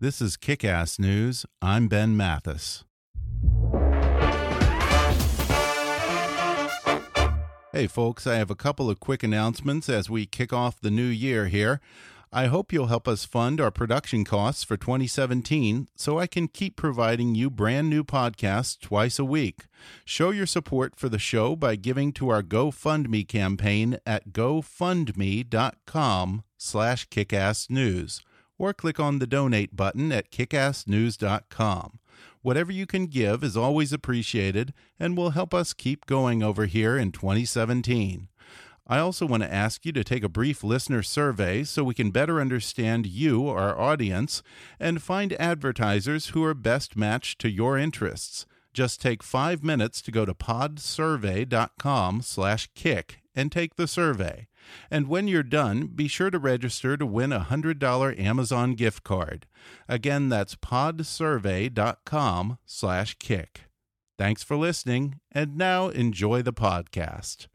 This is Kick Ass News. I'm Ben Mathis. Hey, folks, I have a couple of quick announcements as we kick off the new year here. I hope you'll help us fund our production costs for 2017 so I can keep providing you brand new podcasts twice a week. Show your support for the show by giving to our GoFundMe campaign at gofundme.com slash kickassnews or click on the donate button at kickassnews.com. Whatever you can give is always appreciated and will help us keep going over here in 2017. I also want to ask you to take a brief listener survey so we can better understand you, our audience, and find advertisers who are best matched to your interests. Just take five minutes to go to podsurvey.com slash kick and take the survey. And when you're done, be sure to register to win a $100 Amazon gift card. Again, that's podsurvey.com slash kick. Thanks for listening, and now enjoy the podcast.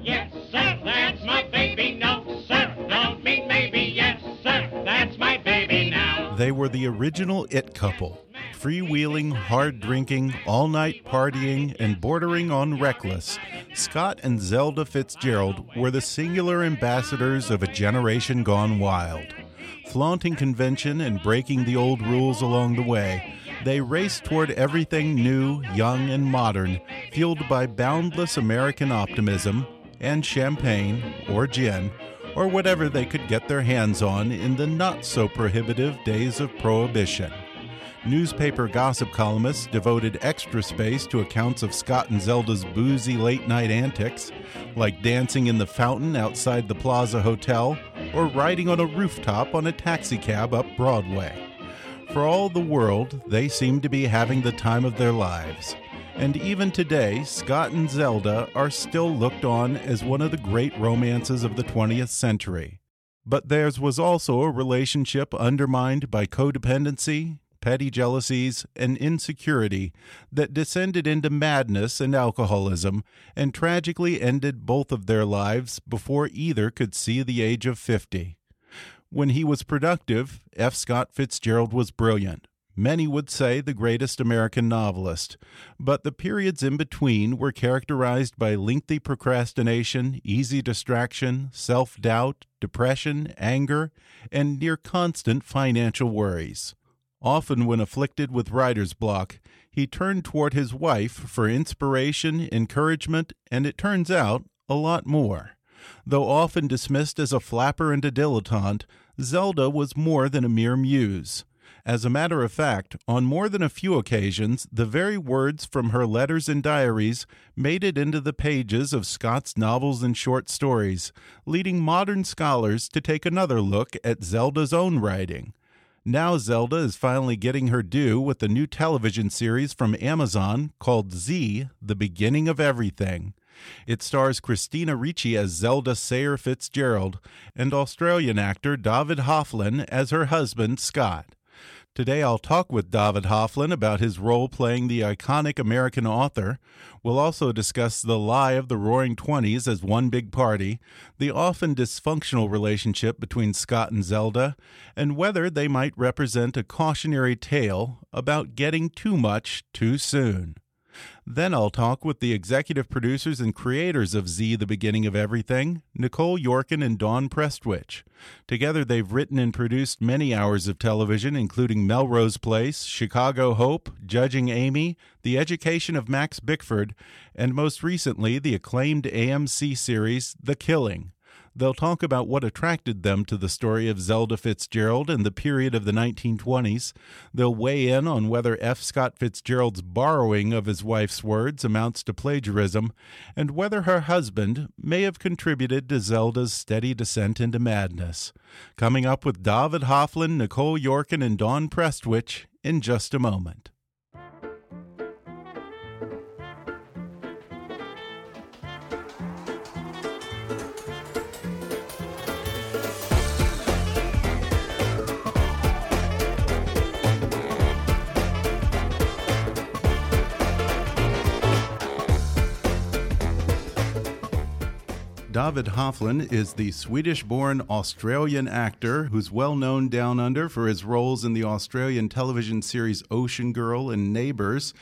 Yes, sir, that's my baby. No, sir, don't mean maybe. Yes, sir, that's my baby now. They were the original It couple. Freewheeling, hard drinking, all night partying, and bordering on reckless, Scott and Zelda Fitzgerald were the singular ambassadors of a generation gone wild. Flaunting convention and breaking the old rules along the way, they raced toward everything new, young, and modern, fueled by boundless American optimism and champagne or gin or whatever they could get their hands on in the not so prohibitive days of Prohibition. Newspaper gossip columnists devoted extra space to accounts of Scott and Zelda's boozy late night antics, like dancing in the fountain outside the Plaza Hotel or riding on a rooftop on a taxicab up Broadway. For all the world, they seemed to be having the time of their lives. And even today, Scott and Zelda are still looked on as one of the great romances of the 20th century. But theirs was also a relationship undermined by codependency, petty jealousies, and insecurity that descended into madness and alcoholism and tragically ended both of their lives before either could see the age of 50. When he was productive, F. Scott Fitzgerald was brilliant. Many would say the greatest American novelist, but the periods in between were characterized by lengthy procrastination, easy distraction, self doubt, depression, anger, and near constant financial worries. Often, when afflicted with writer's block, he turned toward his wife for inspiration, encouragement, and it turns out, a lot more. Though often dismissed as a flapper and a dilettante, Zelda was more than a mere muse. As a matter of fact, on more than a few occasions, the very words from her letters and diaries made it into the pages of Scott's novels and short stories, leading modern scholars to take another look at Zelda's own writing. Now, Zelda is finally getting her due with a new television series from Amazon called Z The Beginning of Everything. It stars Christina Ricci as Zelda Sayre Fitzgerald and Australian actor David Hoflin as her husband, Scott. Today I'll talk with David Hoflin about his role playing the iconic American author. We'll also discuss the lie of the Roaring Twenties as one big party, the often dysfunctional relationship between Scott and Zelda, and whether they might represent a cautionary tale about getting too much too soon. Then I'll talk with the executive producers and creators of Z The Beginning of Everything, Nicole Yorkin and Dawn Prestwich. Together, they've written and produced many hours of television, including Melrose Place, Chicago Hope, Judging Amy, The Education of Max Bickford, and most recently, the acclaimed AMC series, The Killing. They'll talk about what attracted them to the story of Zelda Fitzgerald and the period of the 1920s. They'll weigh in on whether F. Scott Fitzgerald's borrowing of his wife's words amounts to plagiarism, and whether her husband may have contributed to Zelda's steady descent into madness. Coming up with David Hoflin, Nicole Yorkin, and Dawn Prestwich in just a moment. David Hoflin is the Swedish born Australian actor who's well known down under for his roles in the Australian television series Ocean Girl and Neighbours.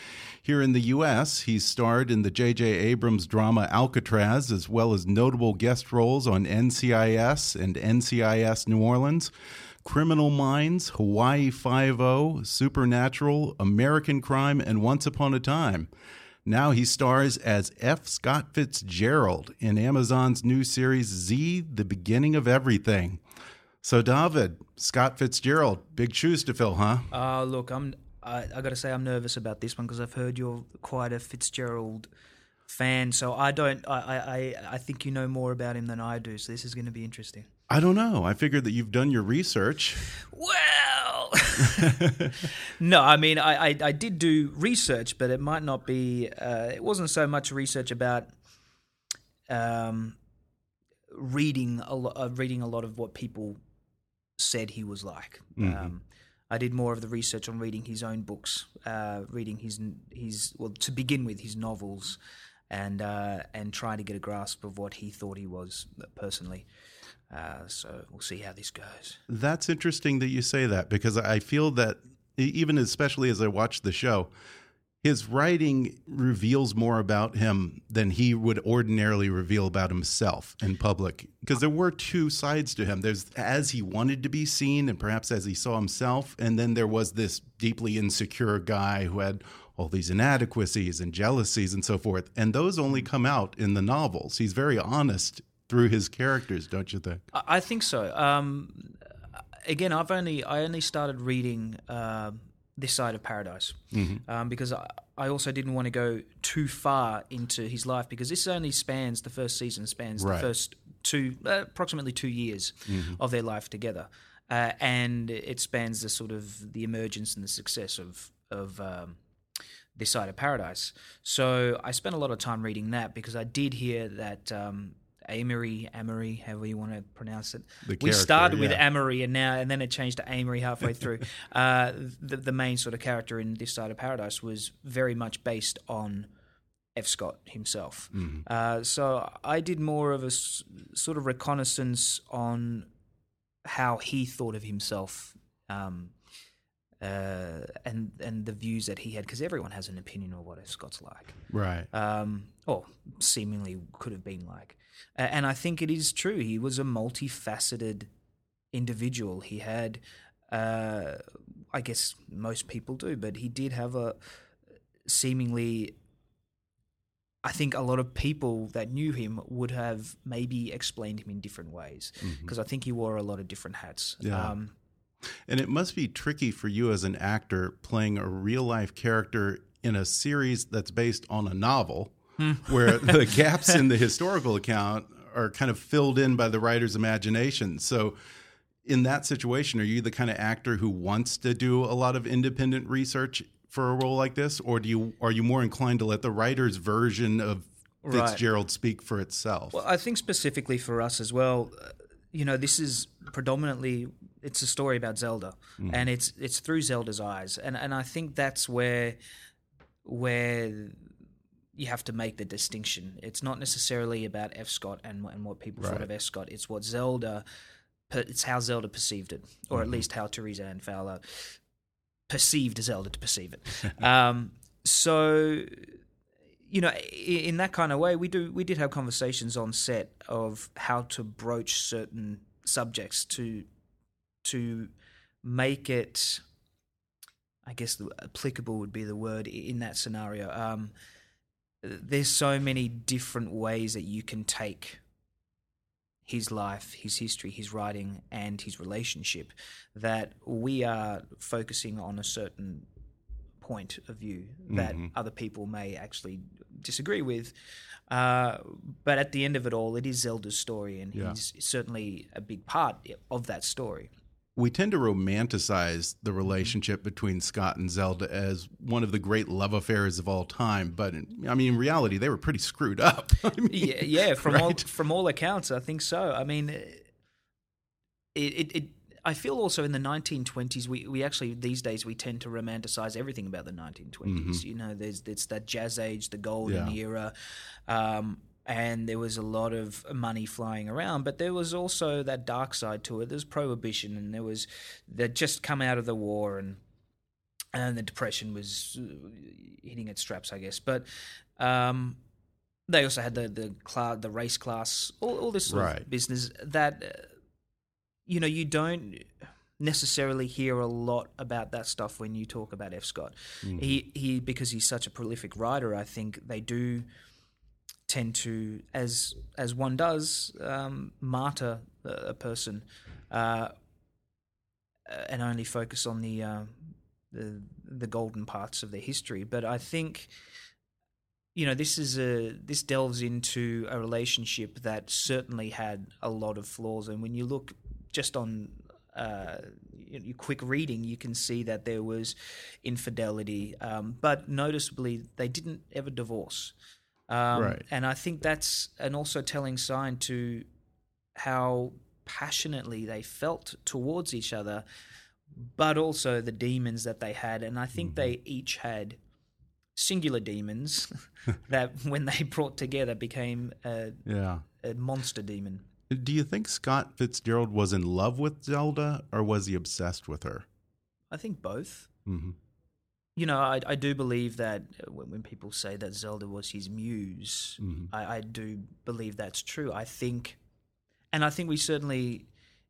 Here in the U.S., he's starred in the J.J. Abrams drama Alcatraz, as well as notable guest roles on NCIS and NCIS New Orleans. Criminal Minds, Hawaii Five-O, Supernatural, American Crime, and Once Upon a Time. Now he stars as F. Scott Fitzgerald in Amazon's new series Z, The Beginning of Everything. So, David, Scott Fitzgerald, big shoes to fill, huh? Uh, look, I'm. I, I got to say, I'm nervous about this one because I've heard you're quite a Fitzgerald fan. So I don't. I, I, I think you know more about him than I do. So this is going to be interesting. I don't know. I figured that you've done your research. Well, no, I mean, I, I, I, did do research, but it might not be, uh, it wasn't so much research about um, reading, a lo- uh, reading a lot of what people said he was like. Mm-hmm. Um, I did more of the research on reading his own books, uh, reading his, his, well, to begin with, his novels, and, uh, and trying to get a grasp of what he thought he was personally. Uh, so we'll see how this goes. That's interesting that you say that because I feel that even especially as I watch the show, his writing reveals more about him than he would ordinarily reveal about himself in public. Because there were two sides to him. There's as he wanted to be seen, and perhaps as he saw himself, and then there was this deeply insecure guy who had all these inadequacies and jealousies and so forth. And those only come out in the novels. He's very honest through his characters, don't you think? I think so. Um, again, I've only I only started reading uh, this side of Paradise Mm-hmm. um, because I, I also didn't want to go too far into his life because this only spans the first season spans Right. the first two uh, approximately two years Mm-hmm. of their life together, uh, and it spans the sort of the emergence and the success of of. Um, this side of paradise. So I spent a lot of time reading that because I did hear that um, Amory, Amory, however you want to pronounce it. The we started with yeah. Amory and now and then it changed to Amory halfway through. uh, the, the main sort of character in this side of paradise was very much based on F. Scott himself. Mm-hmm. Uh, so I did more of a s- sort of reconnaissance on how he thought of himself. Um, uh, and and the views that he had, because everyone has an opinion of what F. Scott's like Right. um, or seemingly could have been like. And I think it is true. He was a multifaceted individual. He had, uh, I guess most people do, but he did have a seemingly. I think a lot of people that knew him would have maybe explained him in different ways because I think he wore a lot of different hats. Yeah. Um, And it must be tricky for you as an actor playing a real life character in a series that's based on a novel, where the gaps in the historical account are kind of filled in by the writer's imagination. So, in that situation, are you the kind of actor who wants to do a lot of independent research for a role like this, or do you are you more inclined to let the writer's version of Right. Fitzgerald speak for itself? Well, I think specifically for us as well, uh, you know, this is predominantly it's a story about Zelda, and it's it's through Zelda's eyes, and and I think that's where where you have to make the distinction. It's not necessarily about F. Scott and and what people thought of F. Scott. It's what Zelda, it's how Zelda perceived it, or at least how Teresa Anne Fowler perceived Zelda to perceive it. um, so you know, in that kind of way, we do we did have conversations on set of how to broach certain subjects to to make it. I guess the applicable would be the word in that scenario. Um, there's so many different ways that you can take his life, his history, his writing, and his relationship that we are focusing on a certain point of view that Mhm. other people may actually disagree with. Uh, but at the end of it all, it is Zelda's story, and Yeah. he's certainly a big part of that story. We tend to romanticize the mm-hmm. relationship between Scott and Zelda as one of the great love affairs of all time. But I mean, in reality, they were pretty screwed up. I mean, yeah, yeah. From all right? from all accounts, I think so. I mean, eh, it, it, it I feel also in the 1920s, we, we actually these days we tend to romanticize everything about the 1920s. Mm-hmm. You know, there's it's that jazz age, the golden Yeah. era, um, and there was a lot of money flying around. But there was also that dark side to it. There's prohibition, and there was that just come out of the war and and the depression was uh, hitting its straps, I guess. But um, they also had the the class, the race class, all, all this sort Right. of business that uh, you know you don't necessarily hear a lot about that stuff when you talk about F. Scott. He he because he's such a prolific writer. I think they do tend to, as as one does, um, martyr a, person. Uh, and only focus on the uh, the the golden parts of their history. But I think you know this is a this delves into a relationship that certainly had a lot of flaws. And when you look just on uh, your quick reading, you can see that there was infidelity, um, but noticeably they didn't ever divorce. Um, Right. And I think that's an also telling sign to how passionately they felt towards each other, but also the demons that they had. And I think they each had singular demons that, when they brought together, became a, yeah. a monster demon. Do you think Scott Fitzgerald was in love with Zelda, or was he obsessed with her? I think both. hmm You know, I, I do believe that uh, when, when people say that Zelda was his muse, Mhm. I, I do believe that's true. I think, and I think we certainly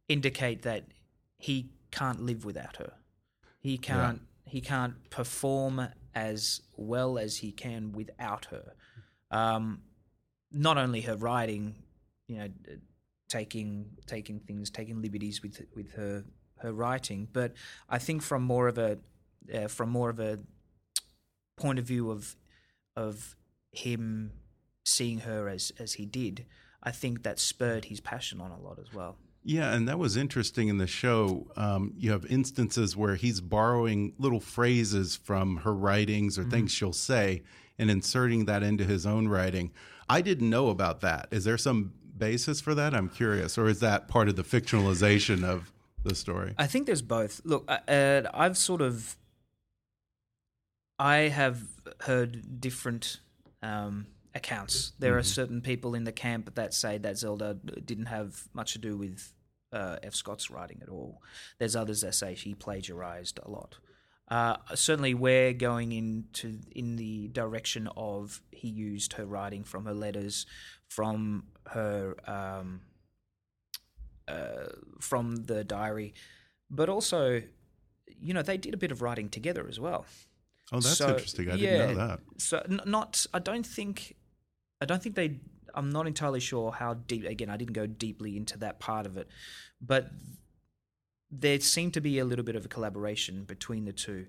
indicate that he can't live without her. He can't. He can't perform as well as he can without her. Um, not only her writing, you know, taking taking things, taking liberties with with her her writing, but I think from more of a uh, from more of a point of view of of him seeing her as as he did, I think that spurred his passion on a lot as well. Yeah, and that was interesting in the show. Um, you have instances where he's borrowing little phrases from her writings or things she'll say and inserting that into his own writing. I didn't know about that. Is there some basis for that? I'm curious. Or is that part of the fictionalization of the story? I think there's both. Look, uh, I've sort of, I have heard different um, accounts. There are certain people in the camp that say that Zelda didn't have much to do with uh, F. Scott's writing at all. There's others that say she plagiarized a lot. Uh, certainly, we're going into in the direction of he used her writing from her letters, from her um, uh, from the diary, but also, you know, they did a bit of writing together as well. Oh, that's So, interesting. I yeah, didn't know that. So, n- not, I don't think, I don't think they. I'm not entirely sure how deep. Again, I didn't go deeply into that part of it, but there seemed to be a little bit of a collaboration between the two.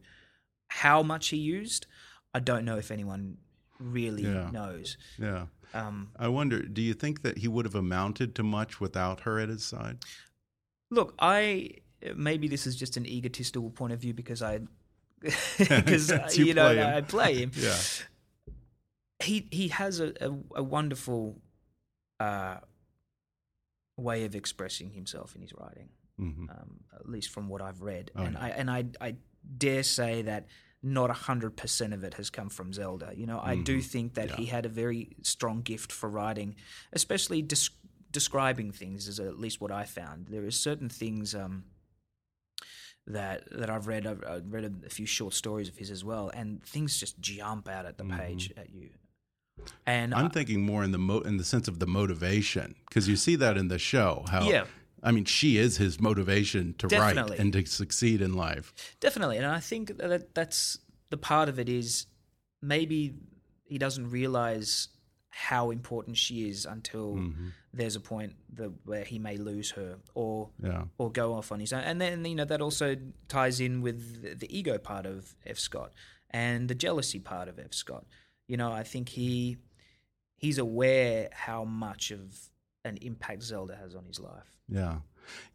How much he used, I don't know if anyone really Yeah. knows. Yeah. Um, I wonder, do you think that he would have amounted to much without her at his side? Look, I maybe this is just an egotistical point of view because I because you you, know him. I play him. Yeah. He he has a a, a wonderful uh, way of expressing himself in his writing, hmm um, at least from what I've read, Oh, and yeah. I and I I dare say that not hundred percent of it has come from Zelda. You know, I do think that he had a very strong gift for writing, especially des- describing things. Is at least what I found. There are certain things. Um, that that I've read. I've, I've read a, few short stories of his as well, and things just jump out at the mm-hmm. page at you. And I'm I- thinking more in the mo in the sense of the motivation because you see that in the show. How Yeah. I mean, she is his motivation to Definitely. write and to succeed in life. Definitely, and I think that that's the part of it is maybe he doesn't realize how important she is until Mm-hmm. there's a point that, where he may lose her or Yeah. or go off on his own. And then you know that also ties in with the- ego part of F. Scott and the jealousy part of F. Scott. You know, I think he he's aware how much of an impact Zelda has on his life. Yeah.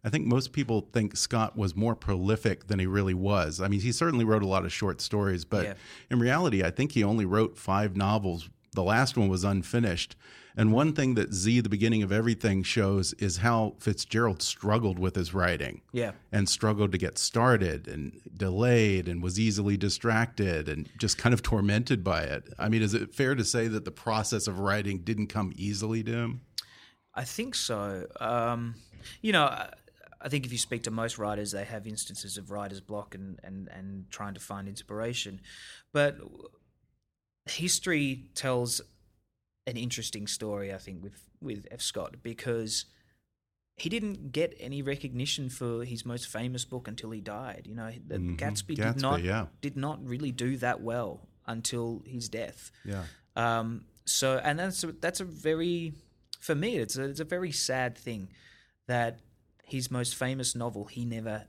I think most people think Scott was more prolific than he really was. I mean, he certainly wrote a lot of short stories, but Yeah. in reality, I think he only wrote five novels. The last one was unfinished. And one thing that Z, the beginning of everything, shows is how Fitzgerald struggled with his writing Yeah. and struggled to get started and delayed and was easily distracted and just kind of tormented by it. I mean, is it fair to say that the process of writing didn't come easily to him? I think so. Um, you know, I, I think if you speak to most writers, they have instances of writer's block and, and, and trying to find inspiration. But history tells an interesting story, I think, with, with F. Scott because he didn't get any recognition for his most famous book until he died. You know, the Mhm. Gatsby, Gatsby, did not yeah. did not really do that well until his death. Yeah. Um, so, and that's a, that's a very, for me, it's a, it's a very sad thing that his most famous novel he never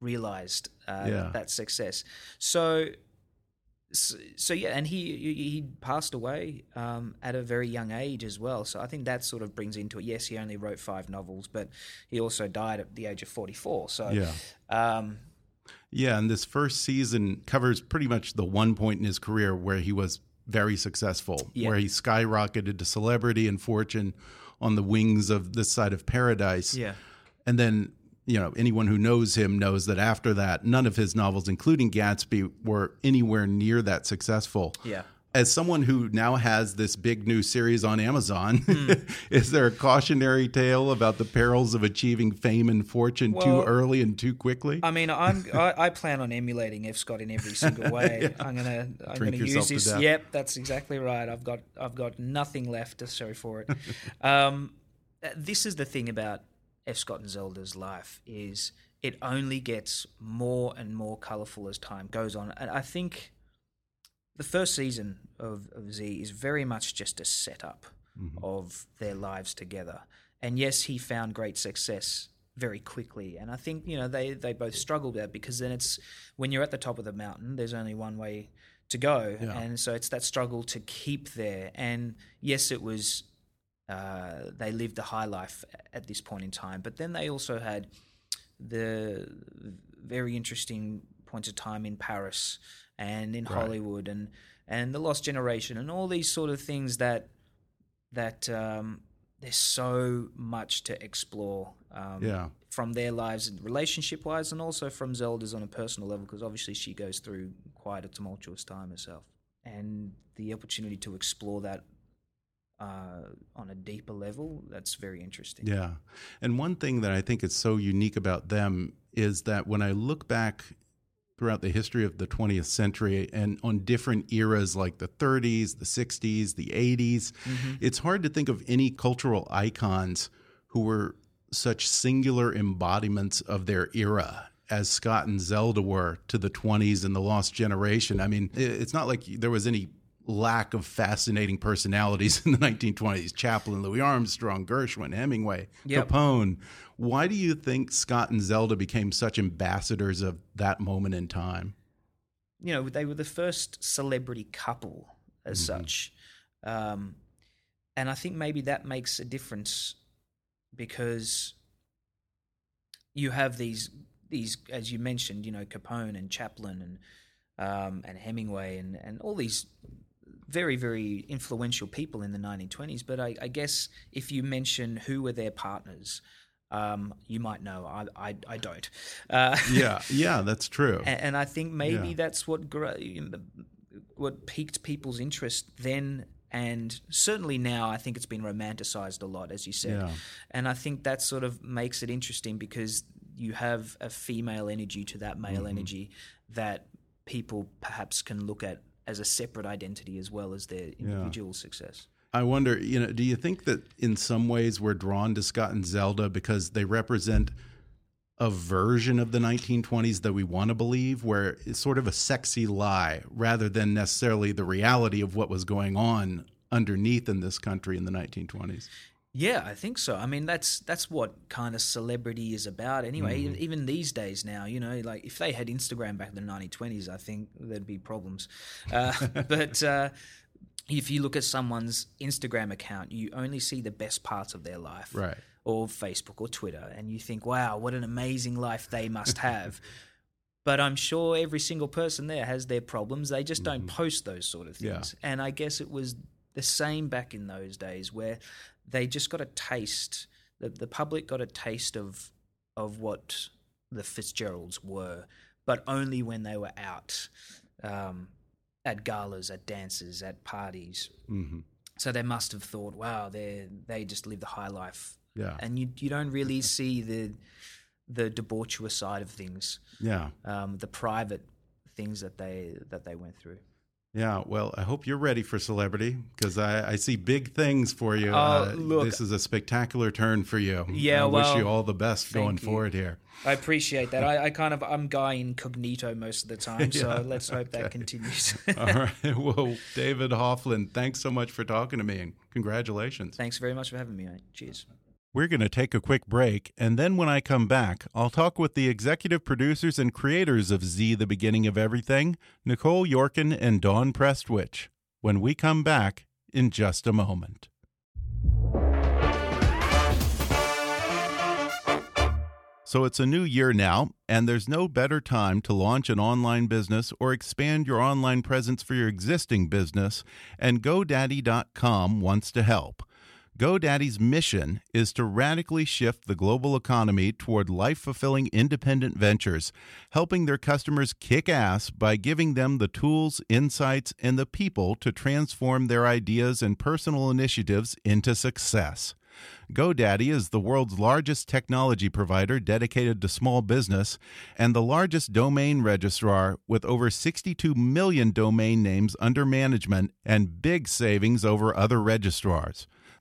realized uh, Yeah. that success. So, so, so yeah, and he he passed away um, at a very young age as well. So I think that sort of brings into it. Yes, he only wrote five novels, but he also died at the age of forty four. So Yeah. um, Yeah, and this first season covers pretty much the one point in his career where he was very successful, Yeah. where he skyrocketed to celebrity and fortune on the wings of this side of paradise. yeah, And then, you know, anyone who knows him knows that after that, none of his novels, including Gatsby, were anywhere near that successful. yeah. As someone who now has this big new series on Amazon, Hmm. is there a cautionary tale about the perils of achieving fame and fortune too early and too quickly? I mean, I'm I, I plan on emulating F. Scott in every single way. I'm gonna I'm Drink gonna use this. Yep, that's exactly right. I've got I've got nothing left to show for it. um, this is the thing about F. Scott and Zelda's life is it only gets more and more colourful as time goes on, and I think the first season of, of Z is very much just a setup mm-hmm. of their lives together. And yes, he found great success very quickly. And I think, you know, they, they both struggled with that because then it's when you're at the top of the mountain, there's only one way to go. Yeah. And so it's that struggle to keep there. And yes, it was, uh, they lived the high life at this point in time, but then they also had the very interesting points of time in Paris and in Right. Hollywood and and the Lost Generation and all these sort of things that that um, there's so much to explore. Um, Yeah. From their lives, relationship wise, and also from Zelda's on a personal level, because obviously she goes through quite a tumultuous time herself. And the opportunity to explore that uh, on a deeper level, that's very interesting. Yeah. And one thing that I think is so unique about them is that when I look back throughout the history of the 20th century and on different eras like the 30s, the 60s, the 80s, it's hard to think of any cultural icons who were such singular embodiments of their era as Scott and Zelda were to the 20s and the Lost Generation. I mean, it's not like there was any lack of fascinating personalities in the 1920s Chaplin, Louis Armstrong, Gershwin, Hemingway, Yep. Capone. Why do you think Scott and Zelda became such ambassadors of that moment in time? you know, they were the first celebrity couple as such. Um, and I think maybe that makes a difference because you have these these as you mentioned, you know, Capone and Chaplin and um, and Hemingway and, and all these very very influential people in the 1920s. But I, I guess if you mention who were their partners, um, you might know. I I, I don't. Uh, Yeah, yeah, that's true. and, and I think maybe Yeah. that's what what piqued people's interest then, and certainly now. I think it's been romanticized a lot, as you said, Yeah. and I think that sort of makes it interesting because you have a female energy to that male Mm-hmm. energy that people perhaps can look at as a separate identity as well as their individual success. I wonder, you know, do you think that in some ways we're drawn to Scott and Zelda because they represent a version of the 1920s that we want to believe, where it's sort of a sexy lie rather than necessarily the reality of what was going on underneath in this country in the 1920s? Yeah, I think so. I mean, that's that's what kind of celebrity is about, anyway. Mm-hmm. Even these days now, you know, like if they had Instagram back in the 1920s, I think there'd be problems. Uh, but uh, if you look at someone's Instagram account, you only see the best parts of their life, Right. Or Facebook or Twitter, and you think, "Wow, what an amazing life they must have." but I'm sure every single person there has their problems. They just don't post those sort of Yeah. things. And I guess it was the same back in those days where they just got a taste. The, the public got a taste of of what the Fitzgeralds were, but only when they were out um, at galas, at dances, at parties. hmm So they must have thought, "Wow, they they just live the high life." Yeah. And you you don't really see the the debaucherous side of things, Yeah. um, the private things that they that they went through. Yeah, well, I hope you're ready for celebrity because I, I see big things for you. Oh, uh, look. this is a spectacular turn for you. Yeah, I wish you all the best going you. forward here. I appreciate that. I, I kind of I'm guy incognito most of the time, so let's hope that continues. all right. Well, David Hoflin, thanks so much for talking to me and congratulations. Thanks very much for having me. Cheers. We're going to take a quick break, and then when I come back, I'll talk with the executive producers and creators of Z, the Beginning of Everything, Nicole Yorkin and Dawn Prestwich, when we come back in just a moment. So it's a new year now, and there's no better time to launch an online business or expand your online presence for your existing business, and GoDaddy.com wants to help. GoDaddy's mission is to radically shift the global economy toward life fulfilling independent ventures, helping their customers kick ass by giving them the tools, insights, and the people to transform their ideas and personal initiatives into success. GoDaddy is the world's largest technology provider dedicated to small business and the largest domain registrar with over 62 million domain names under management and big savings over other registrars.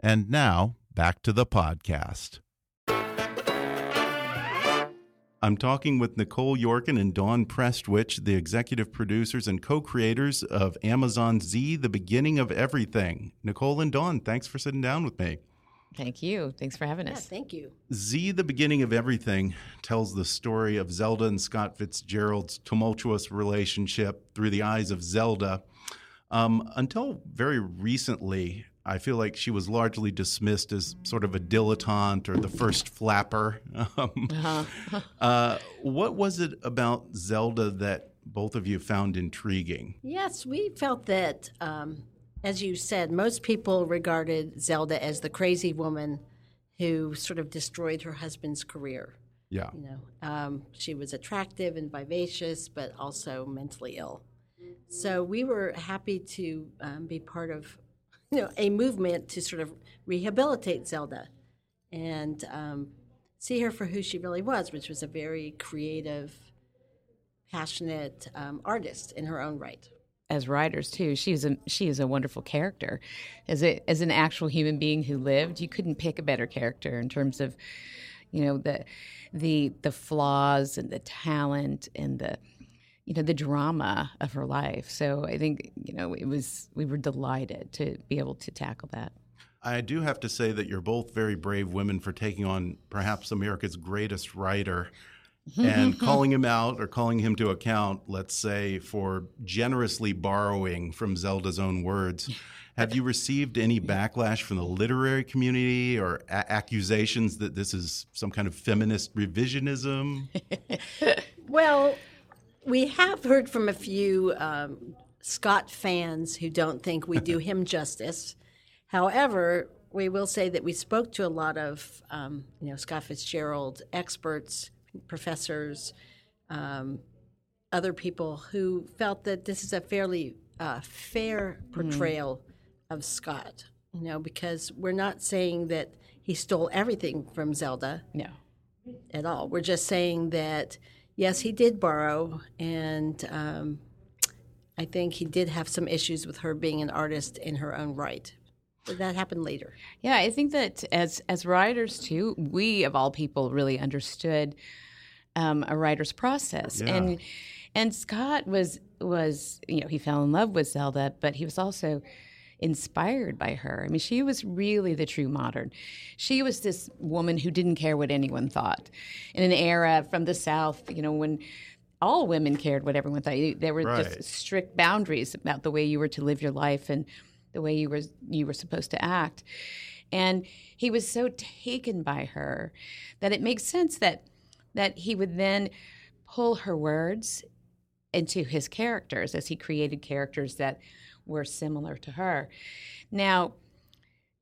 And now, back to the podcast. I'm talking with Nicole Yorkin and Dawn Prestwich, the executive producers and co creators of Amazon Z, The Beginning of Everything. Nicole and Dawn, thanks for sitting down with me. Thank you. Thanks for having Yeah, us. thank you. Z, The Beginning of Everything tells the story of Zelda and Scott Fitzgerald's tumultuous relationship through the eyes of Zelda. Um, until very recently, I feel like she was largely dismissed as sort of a dilettante or the first flapper. Um, uh, what was it about Zelda that both of you found intriguing? Yes, we felt that, um, as you said, most people regarded Zelda as the crazy woman who sort of destroyed her husband's career. Yeah. You know, um, she was attractive and vivacious, but also mentally ill. So we were happy to um, be part of, you know, a movement to sort of rehabilitate Zelda and um, see her for who she really was, which was a very creative, passionate um, artist in her own right. As writers too, she's a she is a wonderful character. As a as an actual human being who lived, you couldn't pick a better character in terms of, you know, the the the flaws and the talent and the you know the drama of her life. So I think you know it was we were delighted to be able to tackle that. I do have to say that you're both very brave women for taking on perhaps America's greatest writer and calling him out or calling him to account, let's say, for generously borrowing from Zelda's own words. Have you received any backlash from the literary community or a- accusations that this is some kind of feminist revisionism? Well, we have heard from a few um, Scott fans who don't think we do him justice. However, we will say that we spoke to a lot of, um, you know, Scott Fitzgerald experts, professors, um, other people who felt that this is a fairly uh, fair portrayal of Scott. You know, because we're not saying that he stole everything from Zelda No. at all. We're just saying that yes, he did borrow, and um, I think he did have some issues with her being an artist in her own right. But that happened later. Yeah, I think that as as writers too, we of all people really understood um, a writer's process, Yeah. and and Scott was was you know he fell in love with Zelda, but he was also inspired by her. I mean, she was really the true modern. She was this woman who didn't care what anyone thought in an era from the South, you know, when all women cared what everyone thought. There were Right. just strict boundaries about the way you were to live your life and the way you were you were supposed to act. And he was so taken by her that it makes sense that that he would then pull her words into his characters as he created characters that were similar to her. Now,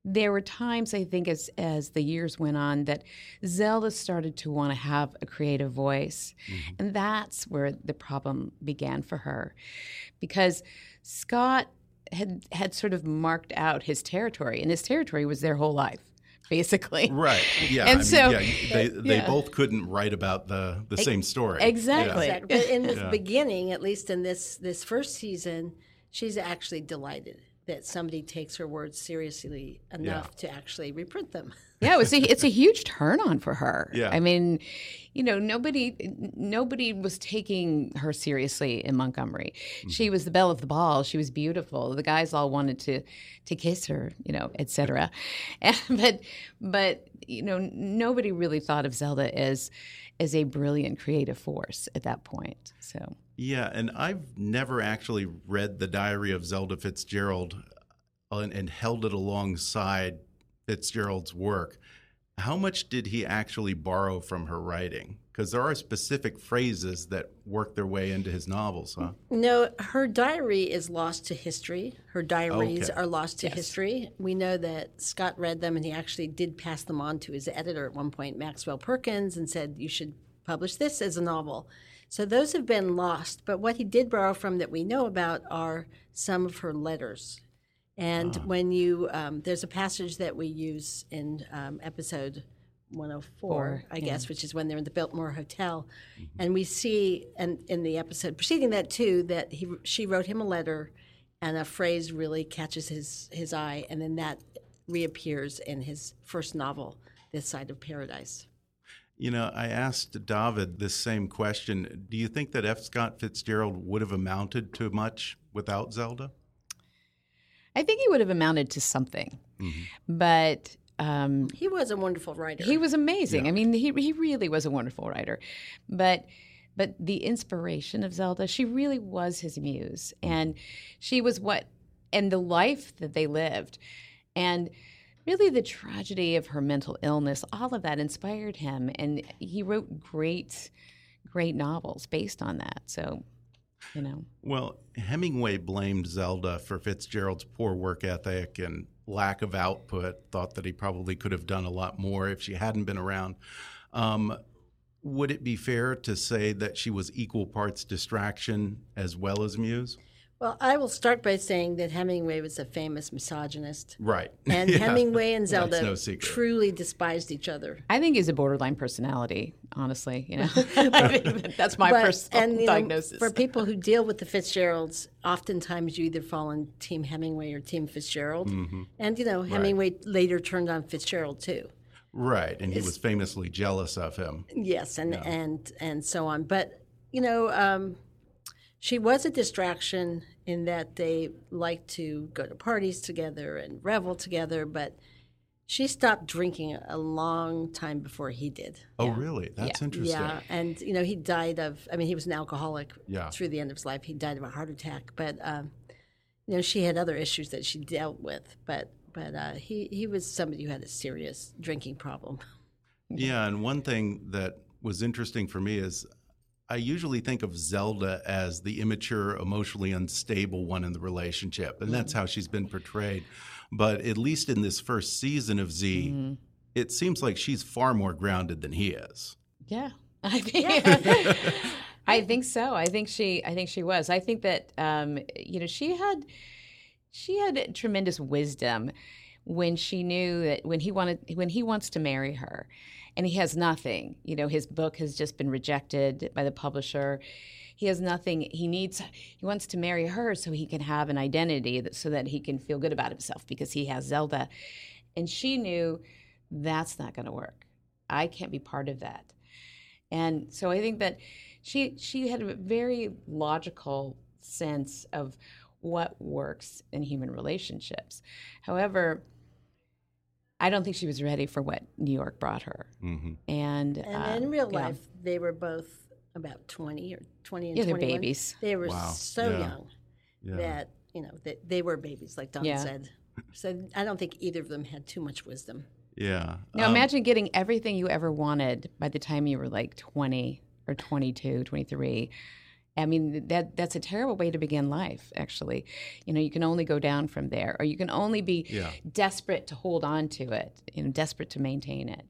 there were times I think as as the years went on that Zelda started to want to have a creative voice. Mm-hmm. And that's where the problem began for her. Because Scott had had sort of marked out his territory and his territory was their whole life basically. Right. Yeah. And I mean, so- yeah, they, they yeah. both couldn't write about the, the same story. exactly. Yeah. Exactly. But in the Yeah. beginning, at least in this this first season, she's actually delighted that somebody takes her words seriously enough to actually reprint them. yeah, it was a, it's a huge turn on for her. Yeah. I mean, you know, nobody nobody was taking her seriously in Montgomery. She was the belle of the ball. She was beautiful. The guys all wanted to to kiss her, you know, etc. but but you know, nobody really thought of Zelda as as a brilliant creative force at that point. So Yeah, and I've never actually read the Diary of Zelda Fitzgerald uh, and, and held it alongside Fitzgerald's work. How much did he actually borrow from her writing? Because there are specific phrases that work their way into his novels, huh? No, her diary is lost to history. Her diaries Okay. are lost to history. We know that Scott read them and he actually did pass them on to his editor at one point, Maxwell Perkins, and said, You should publish this as a novel. So those have been lost. But what he did borrow from that we know about are some of her letters. And when you, um, there's a passage that we use in um, episode 104, Four, I guess, which is when they're in the Biltmore Hotel. And we see, and in the episode preceding that too, that he she wrote him a letter, and a phrase really catches his his eye, and then that reappears in his first novel, This Side of Paradise. You know, I asked David this same question. Do you think that F. Scott Fitzgerald would have amounted to much without Zelda? I think he would have amounted to something, but um, He was a wonderful writer. He was amazing. I mean, he he really was a wonderful writer, but but the inspiration of Zelda, she really was his muse, and she was what, and the life that they lived, and really the tragedy of her mental illness, all of that inspired him, and he wrote great, great novels based on that. So, you know, Well, Hemingway blamed Zelda for Fitzgerald's poor work ethic and lack of output, thought that he probably could have done a lot more if she hadn't been around. Um, would it be fair to say that she was equal parts distraction as well as muse? Well, I will start by saying that Hemingway was a famous misogynist. Right. And Yeah. Hemingway and Zelda no truly despised each other. I think he's a borderline personality. Honestly, you know, that's my But- personal and, you know, diagnosis. for people who deal with the Fitzgeralds, oftentimes you either fall on Team Hemingway or Team Fitzgerald. Mm-hmm. And, you know, Hemingway later turned on Fitzgerald too. Right. And he was famously jealous of him. Yes, and, and, and so on. But, you know, um, she was a distraction in that they liked to go to parties together and revel together, but She stopped drinking a long time before he did. Oh, really? That's interesting. Yeah, and you know he died of. I mean, he was an alcoholic Yeah. through the end of his life. He died of a heart attack, but um, you know she had other issues that she dealt with. But but uh, he he was somebody who had a serious drinking problem. Yeah, and one thing that was interesting for me is I usually think of Zelda as the immature, emotionally unstable one in the relationship, and that's how she's been portrayed. But at least in this first season of Z, it seems like she's far more grounded than he is. Yeah, I think. I think so. I think she. I think she was. I think that um, you know she had she had tremendous wisdom when she knew that when he wanted when he wants to marry her, and he has nothing. You know, his book has just been rejected by the publisher. He has nothing. He needs. He wants to marry her so he can have an identity, that, so that he can feel good about himself because he has Zelda, and she knew that's not going to work. I can't be part of that. And so I think that she she had a very logical sense of what works in human relationships. However, I don't think she was ready for what New York brought her. hmm And, And uh, in real yeah. life, they were both about twenty or twenty and Yeah, they're 21. babies. They were Wow. so Yeah. young Yeah. that you know that they were babies, like Dawn Yeah. said. So I don't think either of them had too much wisdom. Yeah. Now Um, imagine getting everything you ever wanted by the time you were like 20 or 22, 23. I mean that that's a terrible way to begin life actually. You know, you can only go down from there or you can only be Yeah. desperate to hold on to it, you know, desperate to maintain it.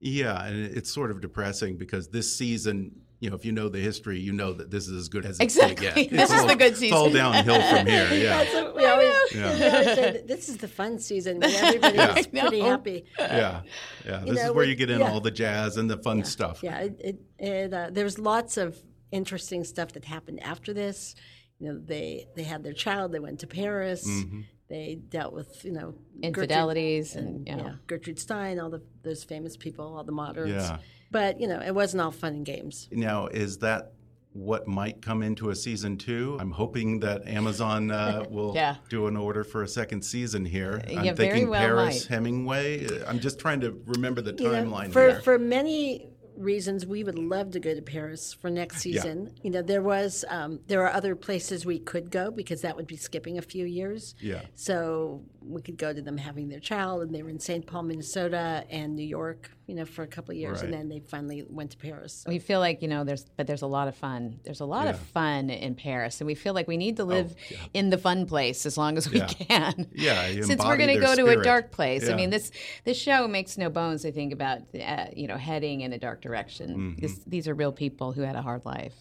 Yeah, and it's sort of depressing because this season, you know, if you know the history, you know that this is as good as it's going to Exactly. get. This It's is the good It's all downhill from here. Yeah, We always, Yeah. we always say this is the fun season when everybody Yeah. pretty happy. yeah, yeah. This know, is where we- you get in yeah. all the jazz and the fun stuff. Yeah, it, it, it uh, there's lots of interesting stuff that happened after this. You know, they they had their child. They went to Paris. Mm-hmm. They dealt with you know Gertrude- Infidelities and, you know. yeah, Gertrude Stein, all the those famous people, all the moderns. Yeah. But you know, it wasn't all fun and games. Now, is that what might come into a season two? I'm hoping that Amazon uh, will Yeah. do an order for a second season here. I'm yeah, very thinking well Paris, might. Hemingway. I'm just trying to remember the You know, timeline for here. for many reasons, we would love to go to Paris for next Yeah. season. You know, there was um, there are other places we could go because that would be skipping a few years. Yeah. So we could go to them having their child, and they were in St. Paul, Minnesota, and New York. You know, for a couple of years, and then they finally went to Paris. We feel like, you know, there's but there's a lot of fun. There's a lot of fun in Paris and we feel like we need to live in the fun place as long as we Yeah. can. Yeah, Since we're going to their go to a dark place. Yeah. I mean, this this show makes no bones I think about uh, you know, heading in a dark direction. Mm-hmm. This, these are real people who had a hard life.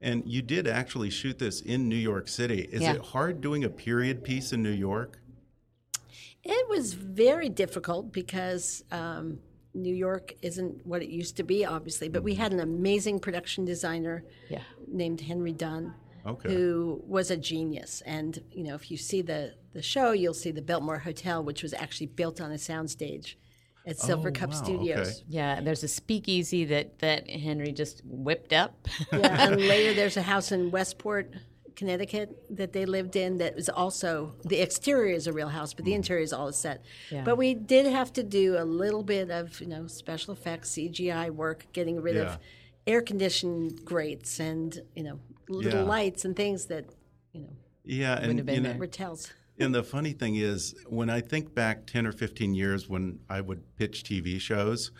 And you did actually shoot this in New York City. Is Yeah. it hard doing a period piece in New York? It was very difficult because um, New York isn't what it used to be, obviously. But we had an amazing production designer Yeah. named Henry Dunn, Okay. who was a genius. And you know, if you see the the show, you'll see the Biltmore Hotel, which was actually built on a soundstage at oh, Silver Oh, Cup wow, Studios. okay. Yeah, there's a speakeasy that that Henry just whipped up. Yeah, and later there's a house in Westport, Connecticut that they lived in that was also the exterior is a real house, but the mm. interior is all a set. Yeah. But we did have to do a little bit of you know special effects, CGI work, getting rid Yeah. of air conditioned grates and you know little Yeah. lights and things that you know Yeah, and have been you know, there. were tells. And the funny thing is, when I think back ten or fifteen years when I would pitch TV shows,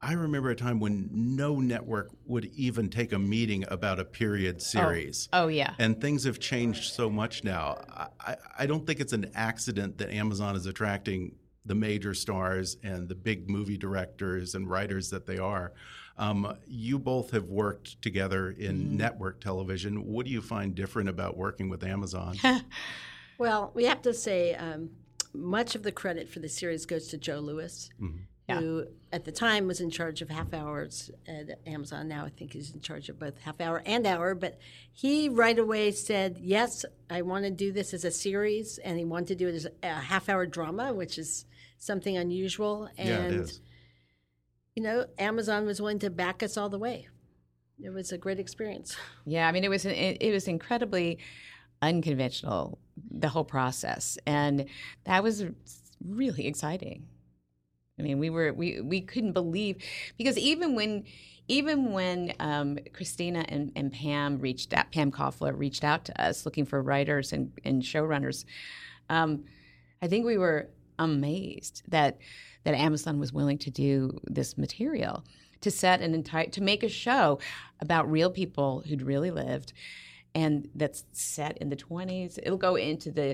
I remember a time when no network would even take a meeting about a period series. Oh yeah. And things have changed so much now. I, I, I don't think it's an accident that Amazon is attracting the major stars and the big movie directors and writers that they are. Um, you both have worked together in network television. What do you find different about working with Amazon? Well, we have to say um, much of the credit for the series goes to Joe Lewis, who at the time was in charge of half hours at Amazon. Now I think he's in charge of both half hour and hour. But he right away said, "Yes, I want to do this as a series," and he wanted to do it as a half hour drama, which is something unusual. And yeah, it is. you know, Amazon was willing to back us all the way. It was a great experience. Yeah, I mean, it was it, it was incredibly unconventional the whole process, and that was really exciting. I mean, we were we we couldn't believe because even when even when um, Christina and, and Pam reached out, Pam Koffler reached out to us looking for writers and, and showrunners, um, I think we were amazed that that Amazon was willing to do this material to set an entire to make a show about real people who'd really lived and that's set in the 20s it'll go into the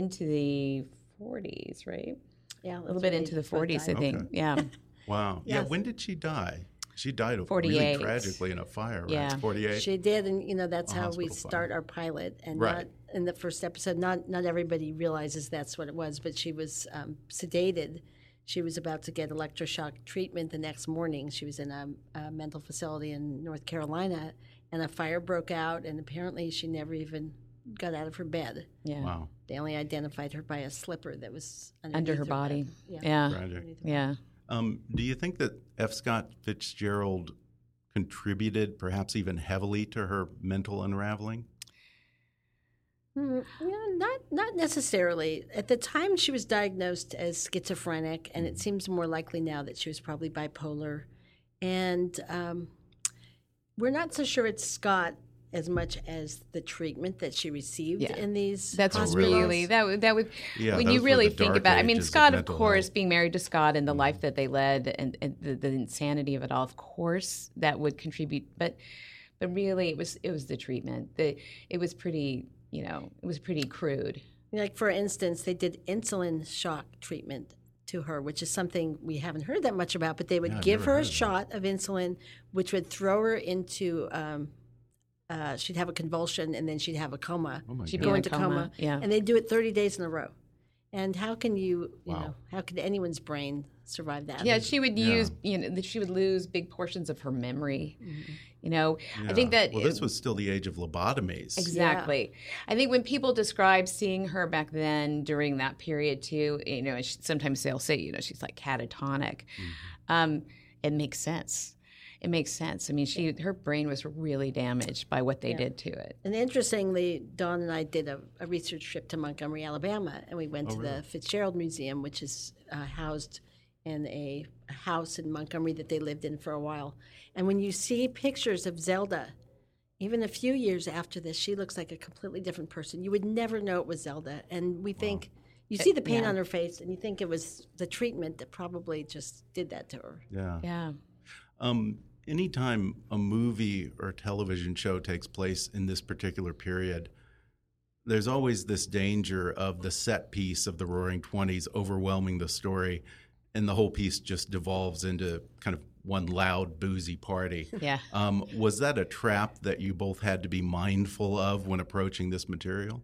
into the 40s right Yeah, a little bit into the 40s i think Okay. yeah Wow. Yeah. When did she die? She died of 48. really tragically in a fire, right? Yeah. 48. She did, and you know that's A how we hospital fire. start our pilot. And Right. not in the first episode, not not everybody realizes that's what it was. But she was um, sedated. She was about to get electroshock treatment the next morning. She was in a, a mental facility in North Carolina, and a fire broke out. And apparently, she never even got out of her bed. yeah Wow. They only identified her by a slipper that was under underneath her bed. body Yeah. yeah Tragic. yeah Um, do you think that F. Scott Fitzgerald contributed, perhaps even heavily, to her mental unraveling? Mm, yeah, not not necessarily. At the time, she was diagnosed as schizophrenic, and it seems more likely now that she was probably bipolar. And um, we're not so sure it's Scott as much as the treatment that she received Yeah. in these. That's hospitals. really that would that would Yeah, when you really think dark about. I mean, ages of Scott, of course, health. being married to Scott and the mm-hmm. life that they led and, and the, the insanity of it all, of course, that would contribute. But but really, it was it was the treatment. The it was pretty you know it was pretty crude. Like for instance, they did insulin shock treatment to her, which is something we haven't heard that much about. But they would Yeah, give her a of that. shot of insulin, which would throw her into. Um, uh, she'd have a convulsion and then she'd have a coma. Oh She'd God. go in a into coma, coma. yeah. And they'd do it 30 days in a row. And how can you, you Wow. know, how could anyone's brain survive that? Yeah, she would Yeah. use you know she would lose big portions of her memory. You know, I think that Well, this was still the age of lobotomies. Exactly. I think when people describe seeing her back then during that period too, you know, sometimes they'll say, you know, she's like catatonic. Um, it makes sense. It makes sense. I mean, she her brain was really damaged by what they did to it. And interestingly, Dawn and I did a, a research trip to Montgomery, Alabama, and we went to the Fitzgerald Museum, which is uh, housed in a, a house in Montgomery that they lived in for a while. And when you see pictures of Zelda, even a few years after this, she looks like a completely different person. You would never know it was Zelda. And we think, you see the pain on her face, and you think it was the treatment that probably just did that to her. Yeah. Yeah. Um, anytime a movie or television show takes place in this particular period, there's always this danger of the set piece of the Roaring Twenties overwhelming the story, and the whole piece just devolves into kind of one loud, boozy party. Yeah. Um, was that a trap that you both had to be mindful of when approaching this material?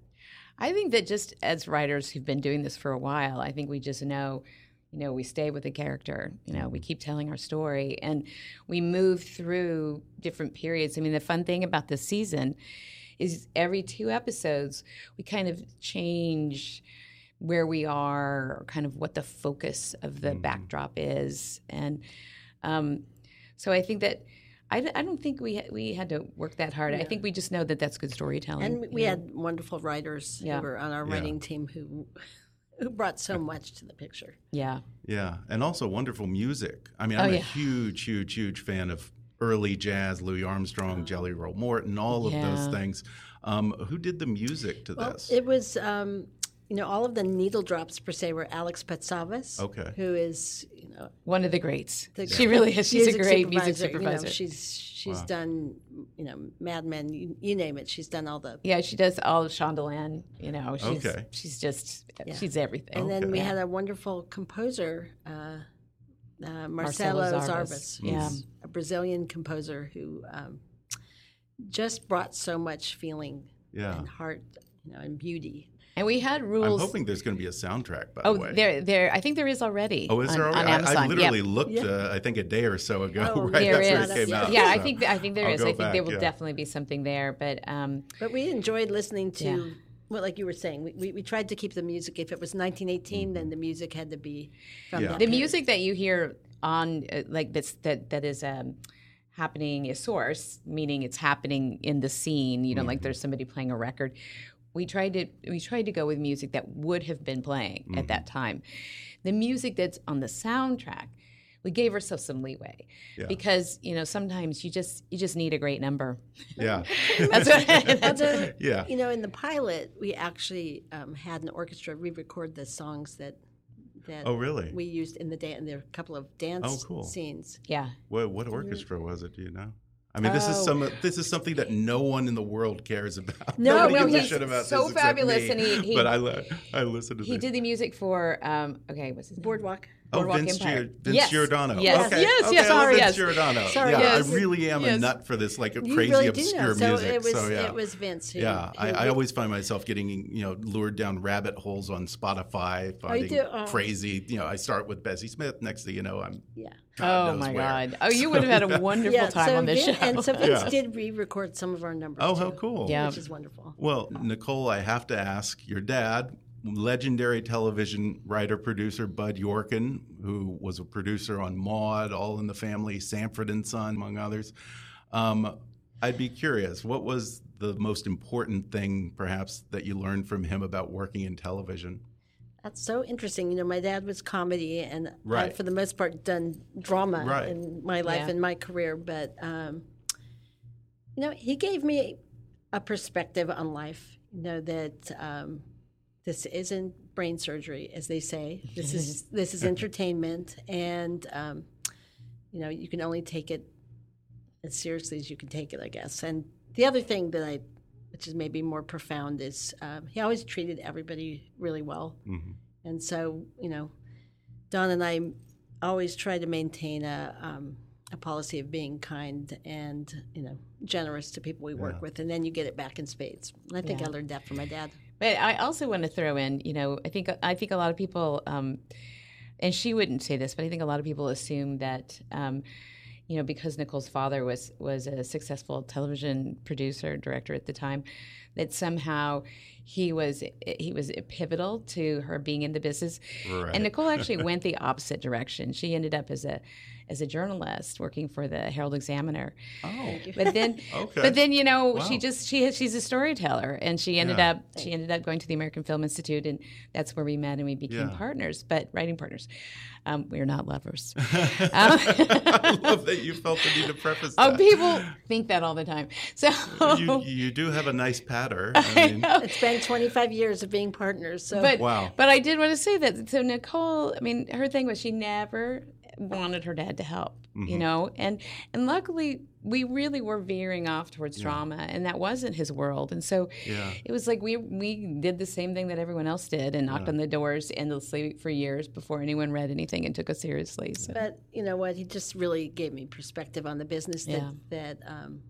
I think that just as writers who've been doing this for a while, I think we just know, you know, we stay with the character. You know, we keep telling our story and we move through different periods. I mean, the fun thing about this season is every two episodes, we kind of change where we are, or kind of what the focus of the backdrop is. And um, so I think that. I don't think we ha- we had to work that hard. I think we just know that that's good storytelling. And we you know? had wonderful writers Yeah. who were on our Yeah. writing team who who brought so much to the picture. yeah. Yeah, and also wonderful music. I mean, Oh, I'm a yeah. huge, huge, huge fan of early jazz, Louis Armstrong, Jelly Roll Morton, all of those things. Um, who did the music to Well, this? it was, um, you know, all of the needle drops per se were Alex Patsavas, Okay. who is, you know, One of the greats. the she really is. She's a great music supervisor, you know, supervisor. she's she's done, you know, Mad Men, you, you name it. She's done all the. yeah, she does all of Shondaland. You know, she's Okay. she's just she's everything. And then we Okay. had a wonderful composer, uh, uh, Marcelo, Marcelo Zarvos, Zarvos, yeah. a Brazilian composer who um, just brought so much feeling Yeah. and heart, you know, and beauty. And we had rules. I'm hoping there's going to be a soundtrack, by oh, the way. there, there. I think there is already. Oh, is on, there on already? I- Amazon? I, literally Yep. looked, uh, I think, a day or so ago, Oh, right There after is. it came out. Yeah, I so think I think there I'll is. I think there will yeah. definitely be something there. But um, But we enjoyed listening to, Yeah. well, like you were saying, we, we, we tried to keep the music. If it was 1918, then the music had to be from Yeah. that the period. music that you hear on uh, like this that that is um, happening is source, meaning it's happening in the scene. You know, like there's somebody playing a record. We tried to we tried to go with music that would have been playing at that time. The music that's on the soundtrack, we gave ourselves some leeway Yeah. because you know sometimes you just you just need a great number. Yeah. That's what, that's Although, Yeah. you know, in the pilot, we actually um, had an orchestra re-record the songs that that Oh, really? we used in the dan And there are a couple of dance Oh, cool. scenes. yeah. What, what orchestra was it? Do you know? I mean, this is Oh. some. This is something that no one in the world cares about. No, Nobody no, gives a he's shit about so this fabulous, me. and he- he- but I, li- I listen to He this. did the music for um, okay, what's his name? Boardwalk. Oh, Vince, Empire. Gior- Vince Yes. Giordano. Yes, okay. yes, okay, yes, oh, sorry, Vince yes. Giordano. Sorry, yeah, yes. I really am a nut for this like You crazy really obscure do know. music. So it was so yeah. it was Vince. Who, yeah, I, who I did- always find myself getting you know lured down rabbit holes on Spotify, oh, finding do? Oh. crazy. You know, I start with Bessie Smith. Next thing you know, I'm yeah. God Oh knows my where. God! Oh, you would have had a wonderful Yeah, time so on this Vin- show. And so Vince Yeah. did re-record some of our numbers. Oh, how cool. Yeah. which is wonderful. Well, Nicole, I have to ask your dad, legendary television writer producer Bud Yorkin, who was a producer on Maude, All in the Family, Sanford and Son, among others. Um, I'd be curious, what was the most important thing, perhaps, that you learned from him about working in television? That's so interesting. You know, my dad was comedy, and Right. I've, for the most part, done drama Right. in my life Yeah. and my career. But um, you know, he gave me a perspective on life. You know that um, this isn't brain surgery, as they say. This is this is entertainment, and um, you know, you can only take it as seriously as you can take it, I guess. And the other thing that I, which is maybe more profound, is um, he always treated everybody really well. Mhm. And so, you know, Dawn and I always try to maintain a, um, a policy of being kind and, you know, generous to people we work with. And then you get it back in spades. And I think I learned that from my dad. But I also want to throw in, you know, I think I think a lot of people, um, and she wouldn't say this, but I think a lot of people assume that, um, you know, because Nicole's father was was a successful television producer director at the time, that somehow he was he was pivotal to her being in the business. Right. And Nicole actually went the opposite direction. She ended up as a as a journalist working for the Herald Examiner. Oh, But then, Okay. but then you know, Wow. she just she she's a storyteller, and she ended Yeah. up she ended up going to the American Film Institute, and that's where we met and we became Yeah. partners, but writing partners. Um, we're not lovers. Um, I love that you felt the need to preface oh, that. people think that all the time. So you, you do have a nice patter. I mean, It's been 25 years of being partners. So but Wow. but I did want to say that. So Nicole, I mean, her thing was she never wanted her dad to help, Mm-hmm. you know, and and luckily we really were veering off towards drama, and that wasn't his world, and so Yeah. it was like we we did the same thing that everyone else did, and knocked on the doors endlessly for years before anyone read anything and took us seriously. So. But you know what? He just really gave me perspective on the business that Yeah. that um,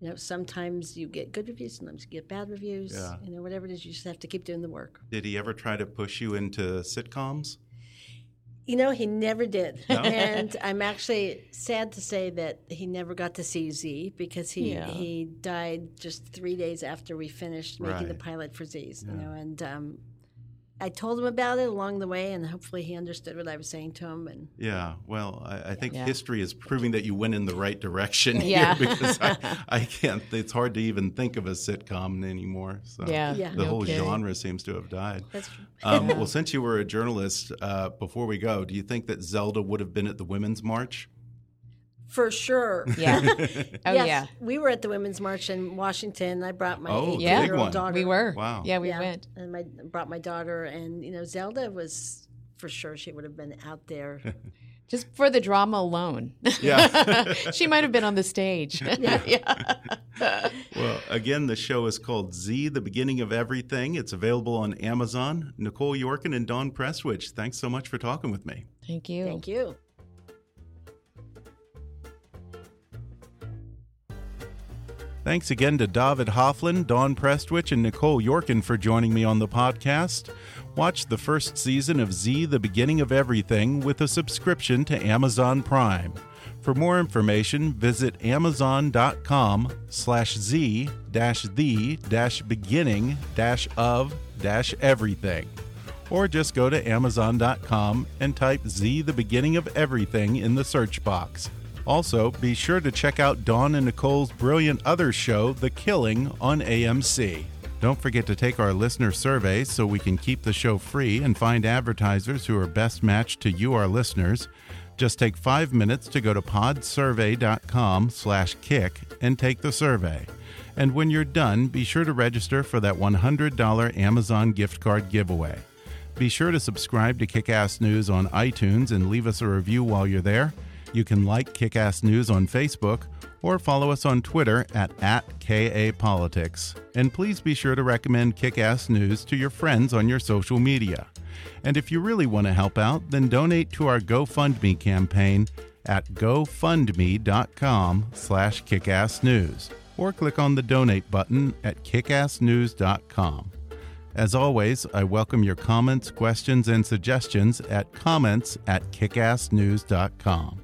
you know sometimes you get good reviews, sometimes you get bad reviews. Yeah. You know, whatever it is, you just have to keep doing the work. did he ever try to push you into sitcoms? You know, he never did, No? and I'm actually sad to say that he never got to see Z because he Yeah. he died just three days after we finished making the pilot for Z's. You know, and um, I told him about it along the way, and hopefully he understood what I was saying to him. And Yeah, well, I, I think Yeah. history is proving that you went in the right direction Yeah. here because I, I can't. It's hard to even think of a sitcom anymore. So Yeah, Yeah. the no whole kidding. genre seems to have died. that's true. Um, well, since you were a journalist, uh, before we go, do you think that Zelda would have been at the Women's March? For sure. yeah, oh yes, yeah, we were at the Women's March in Washington. I brought my Oh, the Yeah. big eight-year-old daughter. we were. Wow. Yeah, we Yeah, went. and my brought my daughter, and you know Zelda was for sure she would have been out there. Just for the drama alone. Yeah. she might have been on the stage. yeah. Well, again, the show is called Z, the beginning of everything. It's available on Amazon. Nicole Yorkin and Dawn Prestwich, thanks so much for talking with me. Thank you. Thank you. Thanks again to David Hoflin, Dawn Prestwich, and Nicole Yorkin for joining me on the podcast. Watch the first season of Z, The Beginning of Everything, with a subscription to Amazon Prime. For more information, visit amazon.com slash z dash the dash beginning dash of dash everything. Or just go to amazon.com and type Z, The Beginning of Everything in the search box. Also, be sure to check out Dawn and Nicole's brilliant other show, The Killing, on AMC. Don't forget to take our listener survey so we can keep the show free and find advertisers who are best matched to you, our listeners. Just take five minutes to go to podsurvey.com slash kick and take the survey. And when you're done, be sure to register for that $100 Amazon gift card giveaway. Be sure to subscribe to Kickass News on iTunes and leave us a review while you're there. You can like Kickass News on Facebook or follow us on Twitter at, at KAPolitics. And please be sure to recommend Kickass News to your friends on your social media. And if you really want to help out, then donate to our GoFundMe campaign at gofundme.com slash kickassnews or click on the donate button at kickassnews.com. As always, I welcome your comments, questions, and suggestions at comments at kickassnews.com.